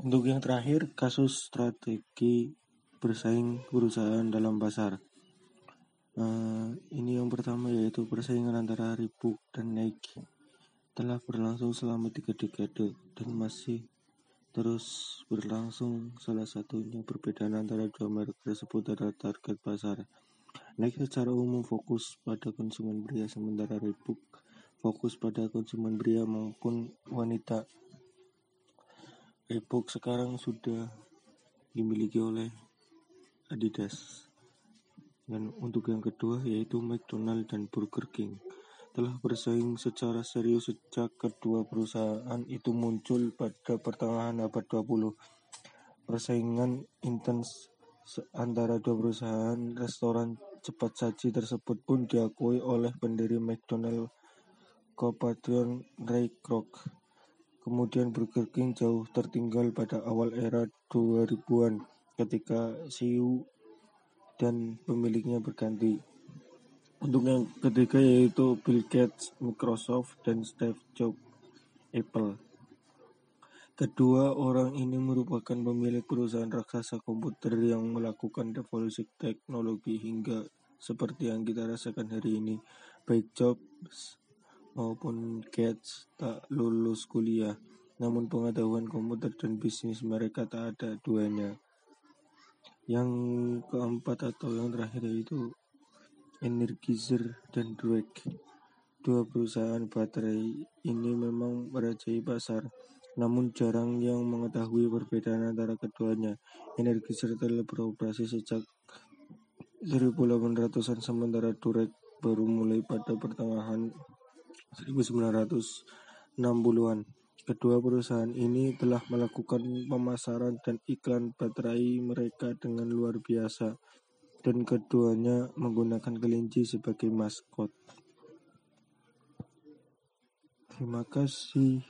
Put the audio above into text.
Untuk yang terakhir, kasus strategi bersaing perusahaan dalam pasar. Uh, ini yang pertama yaitu persaingan antara Reebok dan Nike telah berlangsung selama tiga dekade dan masih terus berlangsung. Salah satunya perbedaan antara dua merek tersebut adalah target pasar. Nike secara umum fokus pada konsumen pria, sementara Reebok fokus pada konsumen pria maupun wanita. Reebok sekarang sudah dimiliki oleh Adidas. Dan untuk yang kedua yaitu McDonald dan Burger King telah bersaing secara serius sejak kedua perusahaan itu muncul pada pertengahan abad 20. Persaingan intens antara dua perusahaan restoran cepat saji tersebut pun diakui oleh pendiri McDonald Kopatron Ray Kroc. Kemudian Burger King jauh tertinggal pada awal era 2000-an ketika CEO dan pemiliknya berganti. Untuk yang ketiga yaitu Bill Gates, Microsoft, dan Steve Jobs, Apple. Kedua orang ini merupakan pemilik perusahaan raksasa komputer yang melakukan revolusi teknologi hingga seperti yang kita rasakan hari ini. Baik Jobs maupun Gates tak lulus kuliah, namun pengetahuan komputer dan bisnis mereka tak ada duanya. Yang keempat atau yang terakhir yaitu Energizer, dan Drake. Dua perusahaan baterai ini memang merajai pasar, namun jarang yang mengetahui perbedaan antara keduanya. Energizer telah beroperasi sejak 1800-an, sementara Drake baru mulai pada pertengahan 1960-an. Kedua perusahaan ini telah melakukan pemasaran dan iklan baterai mereka dengan luar biasa dan keduanya menggunakan kelinci sebagai maskot. Terima kasih.